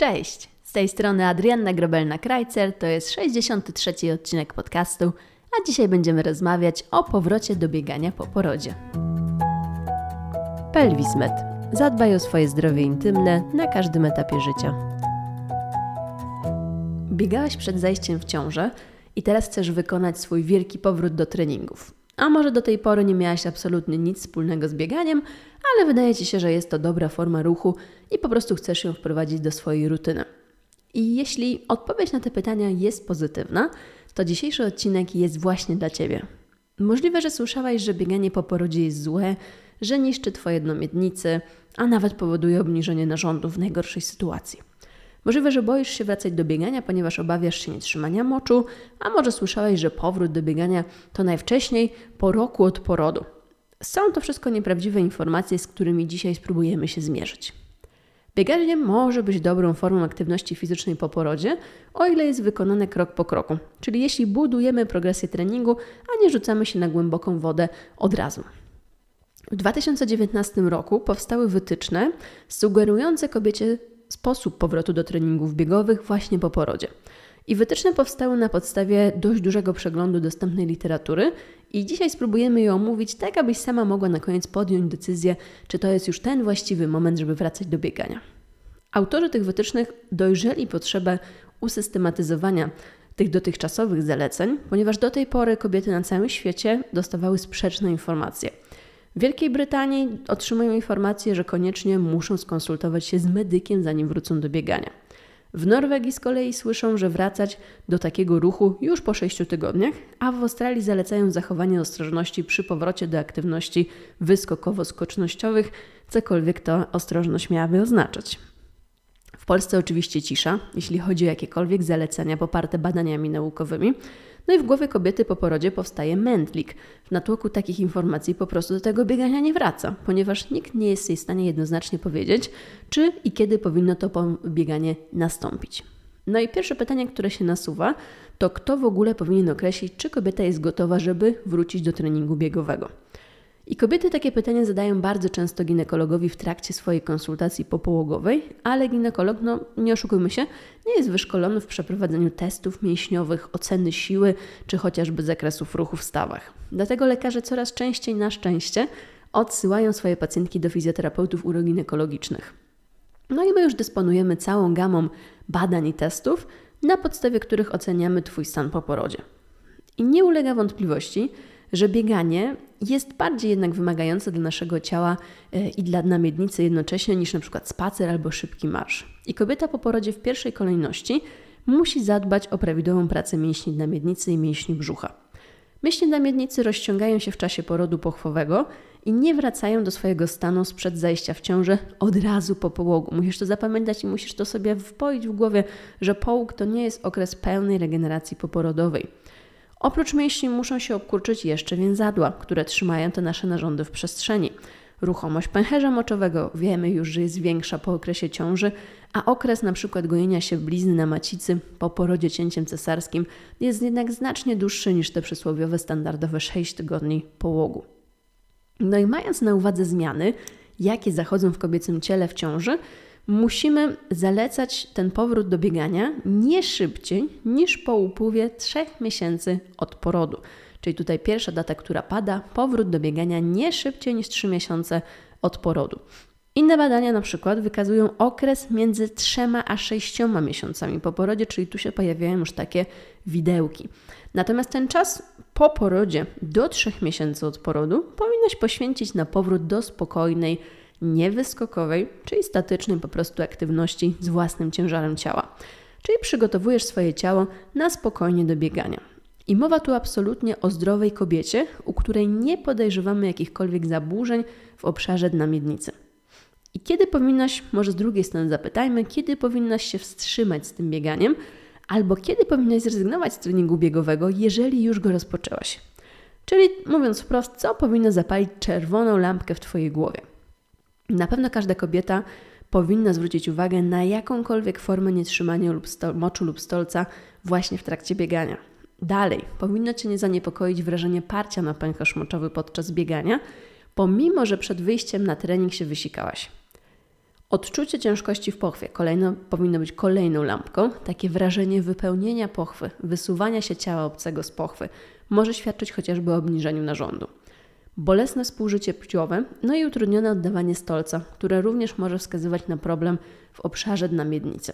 Cześć! Z tej strony Adrianna Grobelna-Krajcer, to jest 63. odcinek podcastu, a dzisiaj będziemy rozmawiać o powrocie do biegania po porodzie. Pelwismed. Zadbaj o swoje zdrowie intymne na każdym etapie życia. Biegałaś przed zajściem w ciążę i teraz chcesz wykonać swój wielki powrót do treningów. A może do tej pory nie miałaś absolutnie nic wspólnego z bieganiem, ale wydaje Ci się, że jest to dobra forma ruchu i po prostu chcesz ją wprowadzić do swojej rutyny. I jeśli odpowiedź na te pytania jest pozytywna, to dzisiejszy odcinek jest właśnie dla Ciebie. Możliwe, że słyszałaś, że bieganie po porodzie jest złe, że niszczy Twoje jednomiednicy, a nawet powoduje obniżenie narządów w najgorszej sytuacji. Możliwe, że boisz się wracać do biegania, ponieważ obawiasz się nietrzymania moczu, a może słyszałeś, że powrót do biegania to najwcześniej po roku od porodu. Są to wszystko nieprawdziwe informacje, z którymi dzisiaj spróbujemy się zmierzyć. Bieganie może być dobrą formą aktywności fizycznej po porodzie, o ile jest wykonane krok po kroku, czyli jeśli budujemy progresję treningu, a nie rzucamy się na głęboką wodę od razu. W 2019 roku powstały wytyczne sugerujące kobiecie sposób powrotu do treningów biegowych właśnie po porodzie. I wytyczne powstały na podstawie dość dużego przeglądu dostępnej literatury i dzisiaj spróbujemy je omówić tak, abyś sama mogła na koniec podjąć decyzję, czy to jest już ten właściwy moment, żeby wracać do biegania. Autorzy tych wytycznych dojrzeli potrzebę usystematyzowania tych dotychczasowych zaleceń, ponieważ do tej pory kobiety na całym świecie dostawały sprzeczne informacje. W Wielkiej Brytanii otrzymują informację, że koniecznie muszą skonsultować się z medykiem, zanim wrócą do biegania. W Norwegii z kolei słyszą, że wracać do takiego ruchu już po 6 tygodniach, a w Australii zalecają zachowanie ostrożności przy powrocie do aktywności wyskokowo-skocznościowych, cokolwiek to ostrożność miałaby oznaczać. W Polsce oczywiście cisza, jeśli chodzi o jakiekolwiek zalecenia poparte badaniami naukowymi. No i w głowie kobiety po porodzie powstaje mętlik. W natłoku takich informacji po prostu do tego biegania nie wraca, ponieważ nikt nie jest jej w stanie jednoznacznie powiedzieć, czy i kiedy powinno to bieganie nastąpić. No i pierwsze pytanie, które się nasuwa, to kto w ogóle powinien określić, czy kobieta jest gotowa, żeby wrócić do treningu biegowego. I kobiety takie pytania zadają bardzo często ginekologowi w trakcie swojej konsultacji popołogowej, ale ginekolog, no nie oszukujmy się, nie jest wyszkolony w przeprowadzaniu testów mięśniowych, oceny siły czy chociażby zakresów ruchu w stawach. Dlatego lekarze coraz częściej, na szczęście, odsyłają swoje pacjentki do fizjoterapeutów uroginekologicznych. No i my już dysponujemy całą gamą badań i testów, na podstawie których oceniamy Twój stan po porodzie. I nie ulega wątpliwości, że bieganie jest bardziej jednak wymagające dla naszego ciała e, i dla namiednicy jednocześnie niż na przykład spacer albo szybki marsz. I kobieta po porodzie w pierwszej kolejności musi zadbać o prawidłową pracę mięśni namiednicy i mięśni brzucha. Mięśnie namiednicy rozciągają się w czasie porodu pochwowego i nie wracają do swojego stanu sprzed zajścia w ciążę od razu po połogu. Musisz to zapamiętać i musisz to sobie wpoić w głowie, że połóg to nie jest okres pełnej regeneracji poporodowej. Oprócz mięśni muszą się obkurczyć jeszcze więzadła, które trzymają te nasze narządy w przestrzeni. Ruchomość pęcherza moczowego wiemy już, że jest większa po okresie ciąży, a okres przykład gojenia się blizny na macicy po porodzie cięciem cesarskim jest jednak znacznie dłuższy niż te przysłowiowe standardowe 6 tygodni połogu. No i mając na uwadze zmiany, jakie zachodzą w kobiecym ciele w ciąży, musimy zalecać ten powrót do biegania nie szybciej niż po upływie 3 miesięcy od porodu. Czyli tutaj pierwsza data, która pada, powrót do biegania nie szybciej niż 3 miesiące od porodu. Inne badania na przykład wykazują okres między 3 a 6 miesiącami po porodzie, czyli tu się pojawiają już takie widełki. Natomiast ten czas po porodzie do 3 miesięcy od porodu powinnaś poświęcić na powrót do spokojnej, niewyskokowej, czyli statycznej po prostu aktywności z własnym ciężarem ciała. Czyli przygotowujesz swoje ciało na spokojnie do biegania. I mowa tu absolutnie o zdrowej kobiecie, u której nie podejrzewamy jakichkolwiek zaburzeń w obszarze dna miednicy. I kiedy powinnaś, może z drugiej strony zapytajmy, kiedy powinnaś się wstrzymać z tym bieganiem, albo kiedy powinnaś zrezygnować z treningu biegowego, jeżeli już go rozpoczęłaś. Czyli mówiąc wprost, co powinno zapalić czerwoną lampkę w Twojej głowie. Na pewno każda kobieta powinna zwrócić uwagę na jakąkolwiek formę nietrzymania lub moczu lub stolca właśnie w trakcie biegania. Dalej, powinno Cię nie zaniepokoić wrażenie parcia na pęcherz moczowy podczas biegania, pomimo że przed wyjściem na trening się wysikałaś. Odczucie ciężkości w pochwie kolejno, powinno być kolejną lampką. Takie wrażenie wypełnienia pochwy, wysuwania się ciała obcego z pochwy może świadczyć chociażby o obniżeniu narządu. Bolesne współżycie płciowe, no i utrudnione oddawanie stolca, które również może wskazywać na problem w obszarze dna miednicy.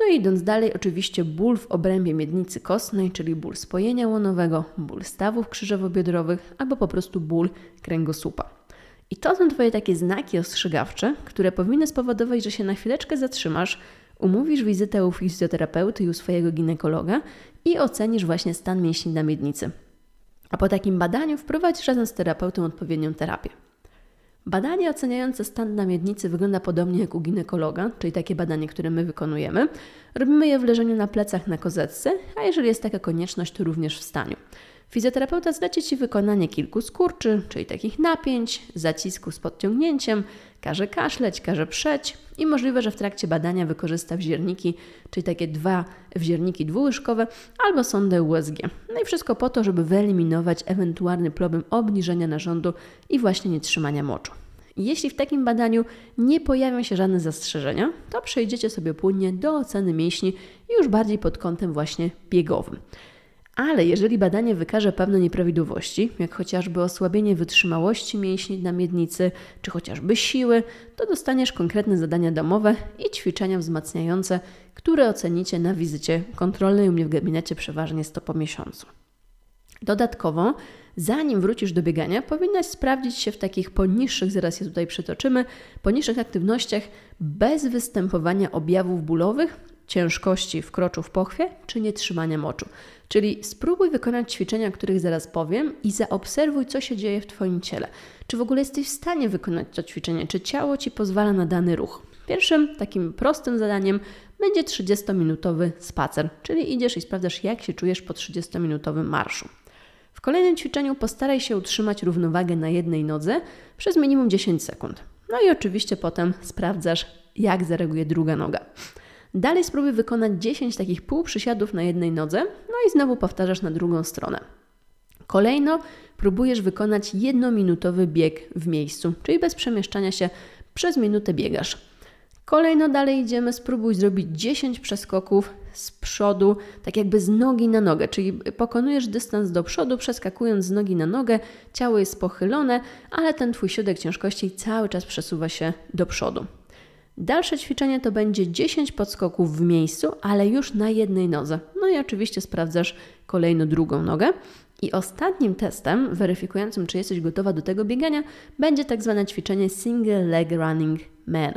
No i idąc dalej, oczywiście ból w obrębie miednicy kostnej, czyli ból spojenia łonowego, ból stawów krzyżowo-biodrowych albo po prostu ból kręgosłupa. I to są Twoje takie znaki ostrzegawcze, które powinny spowodować, że się na chwileczkę zatrzymasz, umówisz wizytę u fizjoterapeuty i u swojego ginekologa i ocenisz właśnie stan mięśni na miednicy. A po takim badaniu wprowadzisz razem z terapeutą odpowiednią terapię. Badanie oceniające stan na miednicy wygląda podobnie jak u ginekologa, czyli takie badanie, które my wykonujemy. Robimy je w leżeniu na plecach na kozetce, a jeżeli jest taka konieczność, to również w staniu. Fizjoterapeuta zleci Ci wykonanie kilku skurczy, czyli takich napięć, zacisku z podciągnięciem, każe kaszleć, każe przeć i możliwe, że w trakcie badania wykorzysta wzierniki, czyli takie dwa wzierniki dwułyżkowe albo sondę USG. No i wszystko po to, żeby wyeliminować ewentualny problem obniżenia narządu i właśnie nietrzymania moczu. Jeśli w takim badaniu nie pojawią się żadne zastrzeżenia, to przejdziecie sobie płynnie do oceny mięśni już bardziej pod kątem właśnie biegowym. Ale jeżeli badanie wykaże pewne nieprawidłowości, jak chociażby osłabienie wytrzymałości mięśni na miednicy, czy chociażby siły, to dostaniesz konkretne zadania domowe i ćwiczenia wzmacniające, które ocenicie na wizycie kontrolnej u mnie w gabinecie przeważnie 100 po miesiącu. Dodatkowo, zanim wrócisz do biegania, powinnaś sprawdzić się w takich poniższych, zaraz je tutaj przytoczymy, poniższych aktywnościach bez występowania objawów bólowych, ciężkości w kroczu w pochwie czy nietrzymania moczu. Czyli spróbuj wykonać ćwiczenia, o których zaraz powiem i zaobserwuj, co się dzieje w Twoim ciele. Czy w ogóle jesteś w stanie wykonać to ćwiczenie? Czy ciało Ci pozwala na dany ruch? Pierwszym takim prostym zadaniem będzie 30-minutowy spacer, czyli idziesz i sprawdzasz, jak się czujesz po 30-minutowym marszu. W kolejnym ćwiczeniu postaraj się utrzymać równowagę na jednej nodze przez minimum 10 sekund. No i oczywiście potem sprawdzasz, jak zareaguje druga noga. Dalej spróbuj wykonać 10 takich półprzysiadów na jednej nodze, no i znowu powtarzasz na drugą stronę. Kolejno próbujesz wykonać jednominutowy bieg w miejscu, czyli bez przemieszczania się przez minutę biegasz. Kolejno dalej idziemy, spróbuj zrobić 10 przeskoków z przodu, tak jakby z nogi na nogę, czyli pokonujesz dystans do przodu, przeskakując z nogi na nogę, ciało jest pochylone, ale ten Twój środek ciężkości cały czas przesuwa się do przodu. Dalsze ćwiczenie to będzie 10 podskoków w miejscu, ale już na jednej nodze. No i oczywiście sprawdzasz kolejno drugą nogę. I ostatnim testem weryfikującym, czy jesteś gotowa do tego biegania, będzie tak zwane ćwiczenie Single Leg Running Man.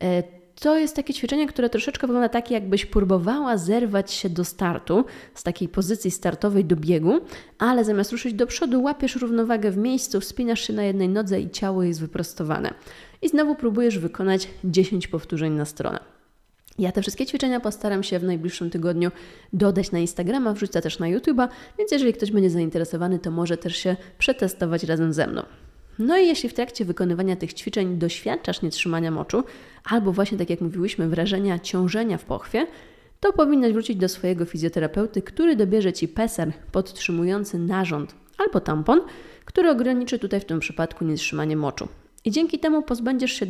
E, to jest takie ćwiczenie, które troszeczkę wygląda tak, jakbyś próbowała zerwać się do startu, z takiej pozycji startowej do biegu, ale zamiast ruszyć do przodu, łapiesz równowagę w miejscu, wspinasz się na jednej nodze i ciało jest wyprostowane. I znowu próbujesz wykonać 10 powtórzeń na stronę. Ja te wszystkie ćwiczenia postaram się w najbliższym tygodniu dodać na Instagrama, wrzucę też na YouTube'a, więc jeżeli ktoś będzie zainteresowany, to może też się przetestować razem ze mną. No i jeśli w trakcie wykonywania tych ćwiczeń doświadczasz nietrzymania moczu, albo właśnie tak jak mówiłyśmy, wrażenia ciążenia w pochwie, to powinnaś wrócić do swojego fizjoterapeuty, który dobierze Ci peser podtrzymujący narząd albo tampon, który ograniczy tutaj w tym przypadku nietrzymanie moczu. I dzięki temu pozbędziesz się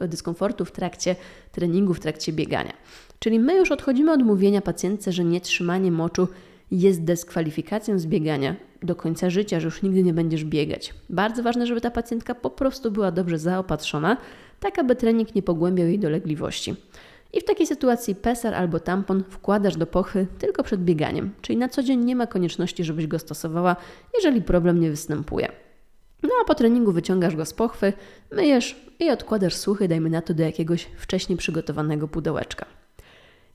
dyskomfortu w trakcie treningu, w trakcie biegania. Czyli my już odchodzimy od mówienia pacjentce, że nietrzymanie moczu jest dyskwalifikacją z biegania do końca życia, że już nigdy nie będziesz biegać. Bardzo ważne, żeby ta pacjentka po prostu była dobrze zaopatrzona, tak aby trening nie pogłębiał jej dolegliwości. I w takiej sytuacji pesar albo tampon wkładasz do pochy tylko przed bieganiem, czyli na co dzień nie ma konieczności, żebyś go stosowała, jeżeli problem nie występuje. No a po treningu wyciągasz go z pochwy, myjesz i odkładasz suchy, dajmy na to do jakiegoś wcześniej przygotowanego pudełeczka.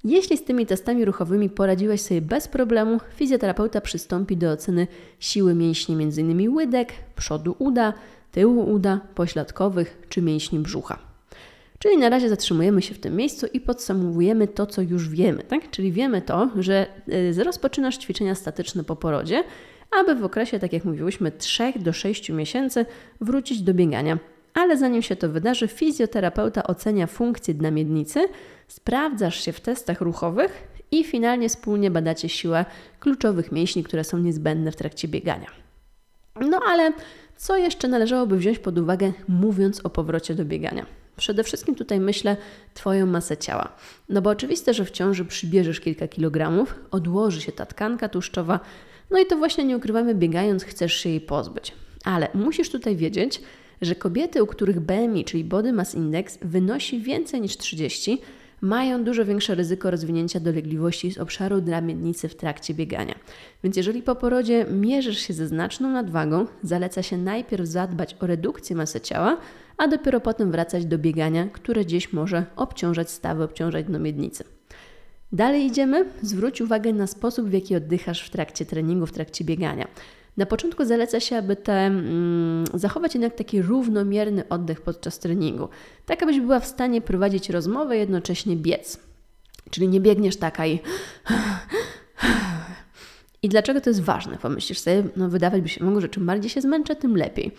Jeśli z tymi testami ruchowymi poradziłeś sobie bez problemu, fizjoterapeuta przystąpi do oceny siły mięśni m.in. łydek, przodu uda, tyłu uda, pośladkowych czy mięśni brzucha. Czyli na razie zatrzymujemy się w tym miejscu i podsumowujemy to, co już wiemy. Tak? Czyli wiemy to, że y, rozpoczynasz ćwiczenia statyczne po porodzie, aby w okresie, tak jak mówiłyśmy, 3 do 6 miesięcy wrócić do biegania. Ale zanim się to wydarzy, fizjoterapeuta ocenia funkcję dna miednicy, sprawdzasz się w testach ruchowych i finalnie wspólnie badacie siłę kluczowych mięśni, które są niezbędne w trakcie biegania. No ale co jeszcze należałoby wziąć pod uwagę, mówiąc o powrocie do biegania? Przede wszystkim tutaj myślę Twoją masę ciała. No bo oczywiste, że w ciąży przybierzesz kilka kilogramów, odłoży się ta tkanka tłuszczowa, no i to właśnie nie ukrywamy, biegając chcesz się jej pozbyć. Ale musisz tutaj wiedzieć, że kobiety, u których BMI, czyli Body Mass Index, wynosi więcej niż 30, mają dużo większe ryzyko rozwinięcia dolegliwości z obszaru dla miednicy w trakcie biegania. Więc jeżeli po porodzie mierzysz się ze znaczną nadwagą, zaleca się najpierw zadbać o redukcję masy ciała, a dopiero potem wracać do biegania, które gdzieś może obciążać stawy, obciążać miednicy. Dalej idziemy. Zwróć uwagę na sposób, w jaki oddychasz w trakcie treningu, w trakcie biegania. Na początku zaleca się, aby te, mm, zachować jednak taki równomierny oddech podczas treningu, tak abyś była w stanie prowadzić rozmowę, jednocześnie biec. Czyli nie biegniesz taka i. I dlaczego to jest ważne? Pomyślisz sobie, no wydawać by się mogło, że czym bardziej się zmęczę, tym lepiej.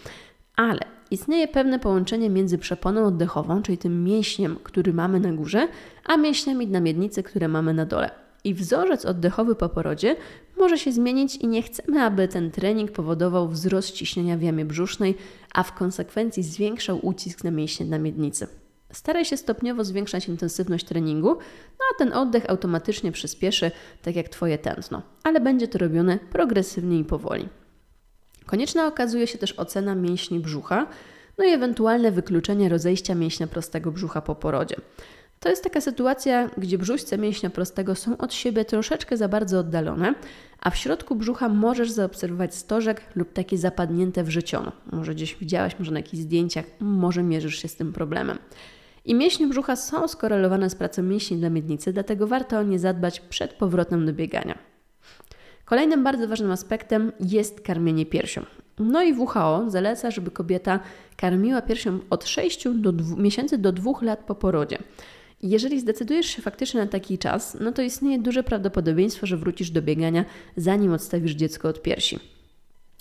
Ale istnieje pewne połączenie między przeponą oddechową, czyli tym mięśniem, który mamy na górze, a mięśniami na miednicy, które mamy na dole. I wzorzec oddechowy po porodzie może się zmienić i nie chcemy, aby ten trening powodował wzrost ciśnienia w jamie brzusznej, a w konsekwencji zwiększał ucisk na mięśnie na miednicy. Staraj się stopniowo zwiększać intensywność treningu, no a ten oddech automatycznie przyspieszy, tak jak Twoje tętno, ale będzie to robione progresywnie i powoli. Konieczna okazuje się też ocena mięśni brzucha, no i ewentualne wykluczenie rozejścia mięśnia prostego brzucha po porodzie. To jest taka sytuacja, gdzie brzuszce mięśnia prostego są od siebie troszeczkę za bardzo oddalone, a w środku brzucha możesz zaobserwować stożek lub takie zapadnięte wrzeciono. Może gdzieś widziałaś, może na jakichś zdjęciach, może mierzysz się z tym problemem. I mięśnie brzucha są skorelowane z pracą mięśni dla miednicy, dlatego warto o nie zadbać przed powrotem do biegania. Kolejnym bardzo ważnym aspektem jest karmienie piersią. No i WHO zaleca, żeby kobieta karmiła piersią od 6 do 2, miesięcy do 2 lat po porodzie. Jeżeli zdecydujesz się faktycznie na taki czas, no to istnieje duże prawdopodobieństwo, że wrócisz do biegania, zanim odstawisz dziecko od piersi.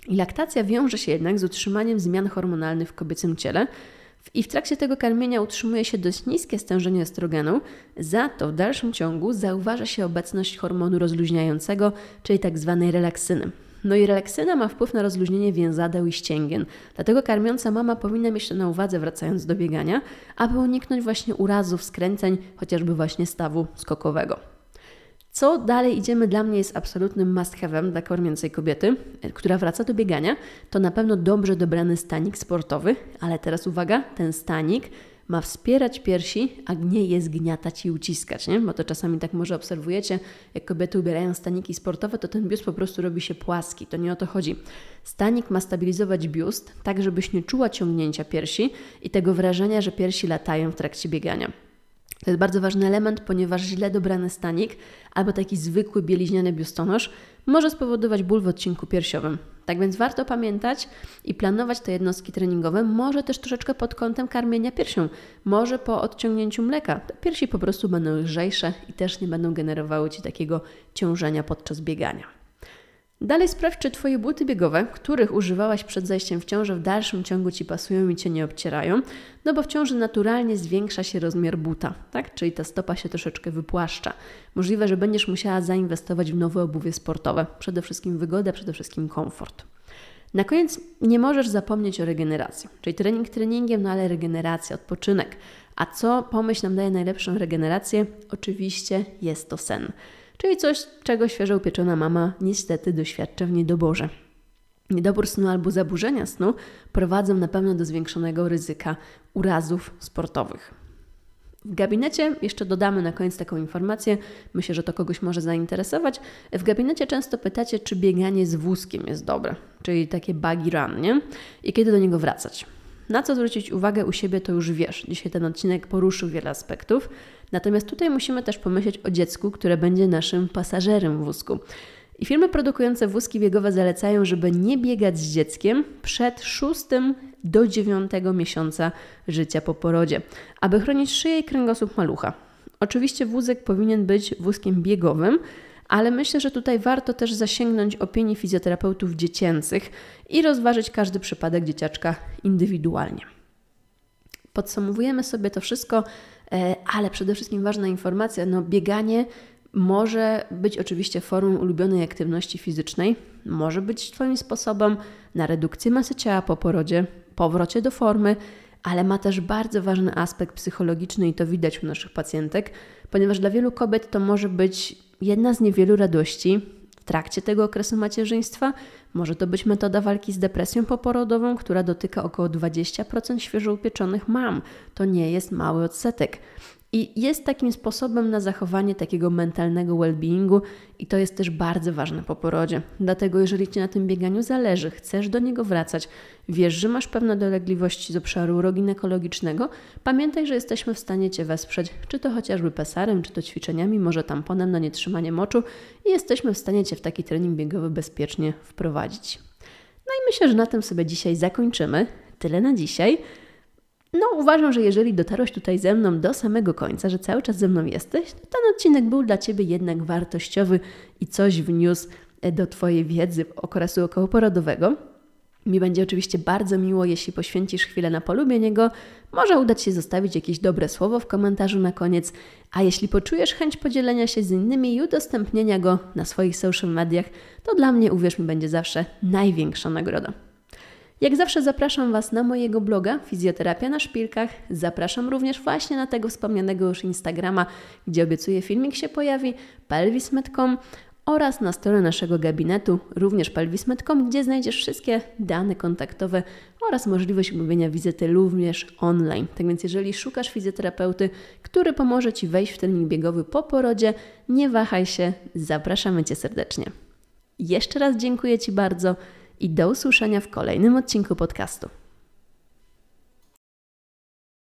Laktacja wiąże się jednak z utrzymaniem zmian hormonalnych w kobiecym ciele, i w trakcie tego karmienia utrzymuje się dość niskie stężenie estrogenu, za to w dalszym ciągu zauważa się obecność hormonu rozluźniającego, czyli tzw. Tak relaksyny. No i relaksyna ma wpływ na rozluźnienie więzadeł i ścięgien. Dlatego karmiąca mama powinna mieć to na uwadze wracając do biegania, aby uniknąć właśnie urazów, skręceń, chociażby właśnie stawu skokowego. Co dalej idziemy dla mnie jest absolutnym must have'em dla karmiącej kobiety, która wraca do biegania. To na pewno dobrze dobrany stanik sportowy, ale teraz uwaga, ten stanik ma wspierać piersi, a nie je zgniatać i uciskać, nie? Bo to czasami tak może obserwujecie, jak kobiety ubierają staniki sportowe, to ten biust po prostu robi się płaski. To nie o to chodzi. Stanik ma stabilizować biust, tak żebyś nie czuła ciągnięcia piersi i tego wrażenia, że piersi latają w trakcie biegania. To jest bardzo ważny element, ponieważ źle dobrany stanik albo taki zwykły bieliźniany biustonosz może spowodować ból w odcinku piersiowym. Tak więc warto pamiętać i planować te jednostki treningowe, może też troszeczkę pod kątem karmienia piersią. Może po odciągnięciu mleka te piersi po prostu będą lżejsze i też nie będą generowały Ci takiego ciążenia podczas biegania. Dalej sprawdź, czy Twoje buty biegowe, których używałaś przed zajściem w ciążę, w dalszym ciągu Ci pasują i Cię nie obcierają, no bo w ciąży naturalnie zwiększa się rozmiar buta, tak? Czyli ta stopa się troszeczkę wypłaszcza. Możliwe, że będziesz musiała zainwestować w nowe obuwie sportowe. Przede wszystkim wygodę, przede wszystkim komfort. Na koniec nie możesz zapomnieć o regeneracji, czyli trening treningiem, no ale regeneracja, odpoczynek. A co pomyśl nam daje najlepszą regenerację? Oczywiście jest to sen czyli coś, czego świeżo upieczona mama niestety doświadcza w niedoborze. Niedobór snu albo zaburzenia snu prowadzą na pewno do zwiększonego ryzyka urazów sportowych. W gabinecie, jeszcze dodamy na koniec taką informację, myślę, że to kogoś może zainteresować. W gabinecie często pytacie, czy bieganie z wózkiem jest dobre, czyli takie buggy run, nie? I kiedy do niego wracać. Na co zwrócić uwagę u siebie, to już wiesz. Dzisiaj ten odcinek poruszył wiele aspektów. Natomiast tutaj musimy też pomyśleć o dziecku, które będzie naszym pasażerem wózku. I firmy produkujące wózki biegowe zalecają, żeby nie biegać z dzieckiem przed szóstym do dziewiątego miesiąca życia po porodzie, aby chronić szyję i kręgosłup malucha. Oczywiście wózek powinien być wózkiem biegowym, ale myślę, że tutaj warto też zasięgnąć opinii fizjoterapeutów dziecięcych i rozważyć każdy przypadek dzieciaczka indywidualnie. Podsumowujemy sobie to wszystko, e, ale przede wszystkim ważna informacja: no, bieganie może być oczywiście formą ulubionej aktywności fizycznej, może być Twoim sposobem na redukcję masy ciała po porodzie, powrocie do formy, ale ma też bardzo ważny aspekt psychologiczny i to widać u naszych pacjentek, ponieważ dla wielu kobiet to może być jedna z niewielu radości w trakcie tego okresu macierzyństwa. Może to być metoda walki z depresją poporodową, która dotyka około 20% świeżo upieczonych mam. To nie jest mały odsetek. I jest takim sposobem na zachowanie takiego mentalnego well-beingu i to jest też bardzo ważne po porodzie. Dlatego jeżeli Ci na tym bieganiu zależy, chcesz do niego wracać, wiesz, że masz pewne dolegliwości z obszaru uroginekologicznego, pamiętaj, że jesteśmy w stanie Cię wesprzeć, czy to chociażby pesarem, czy to ćwiczeniami, może tamponem na nietrzymanie moczu i jesteśmy w stanie Cię w taki trening biegowy bezpiecznie wprowadzić. No i myślę, że na tym sobie dzisiaj zakończymy. Tyle na dzisiaj. No, uważam, że jeżeli dotarłeś tutaj ze mną do samego końca, że cały czas ze mną jesteś, to ten odcinek był dla Ciebie jednak wartościowy i coś wniósł e, do Twojej wiedzy okresu okołoporodowego. Mi będzie oczywiście bardzo miło, jeśli poświęcisz chwilę na polubienie go. Może udać się zostawić jakieś dobre słowo w komentarzu na koniec, a jeśli poczujesz chęć podzielenia się z innymi i udostępnienia go na swoich social mediach, to dla mnie, uwierz mi, będzie zawsze największa nagroda. Jak zawsze zapraszam Was na mojego bloga Fizjoterapia na Szpilkach. Zapraszam również właśnie na tego wspomnianego już Instagrama, gdzie obiecuję filmik się pojawi, pelvis.com oraz na stronę naszego gabinetu, również pelvis.com, gdzie znajdziesz wszystkie dane kontaktowe oraz możliwość umówienia wizyty również online. Tak więc jeżeli szukasz fizjoterapeuty, który pomoże Ci wejść w trening biegowy po porodzie, nie wahaj się, zapraszamy Cię serdecznie. Jeszcze raz dziękuję Ci bardzo i do usłyszenia w kolejnym odcinku podcastu.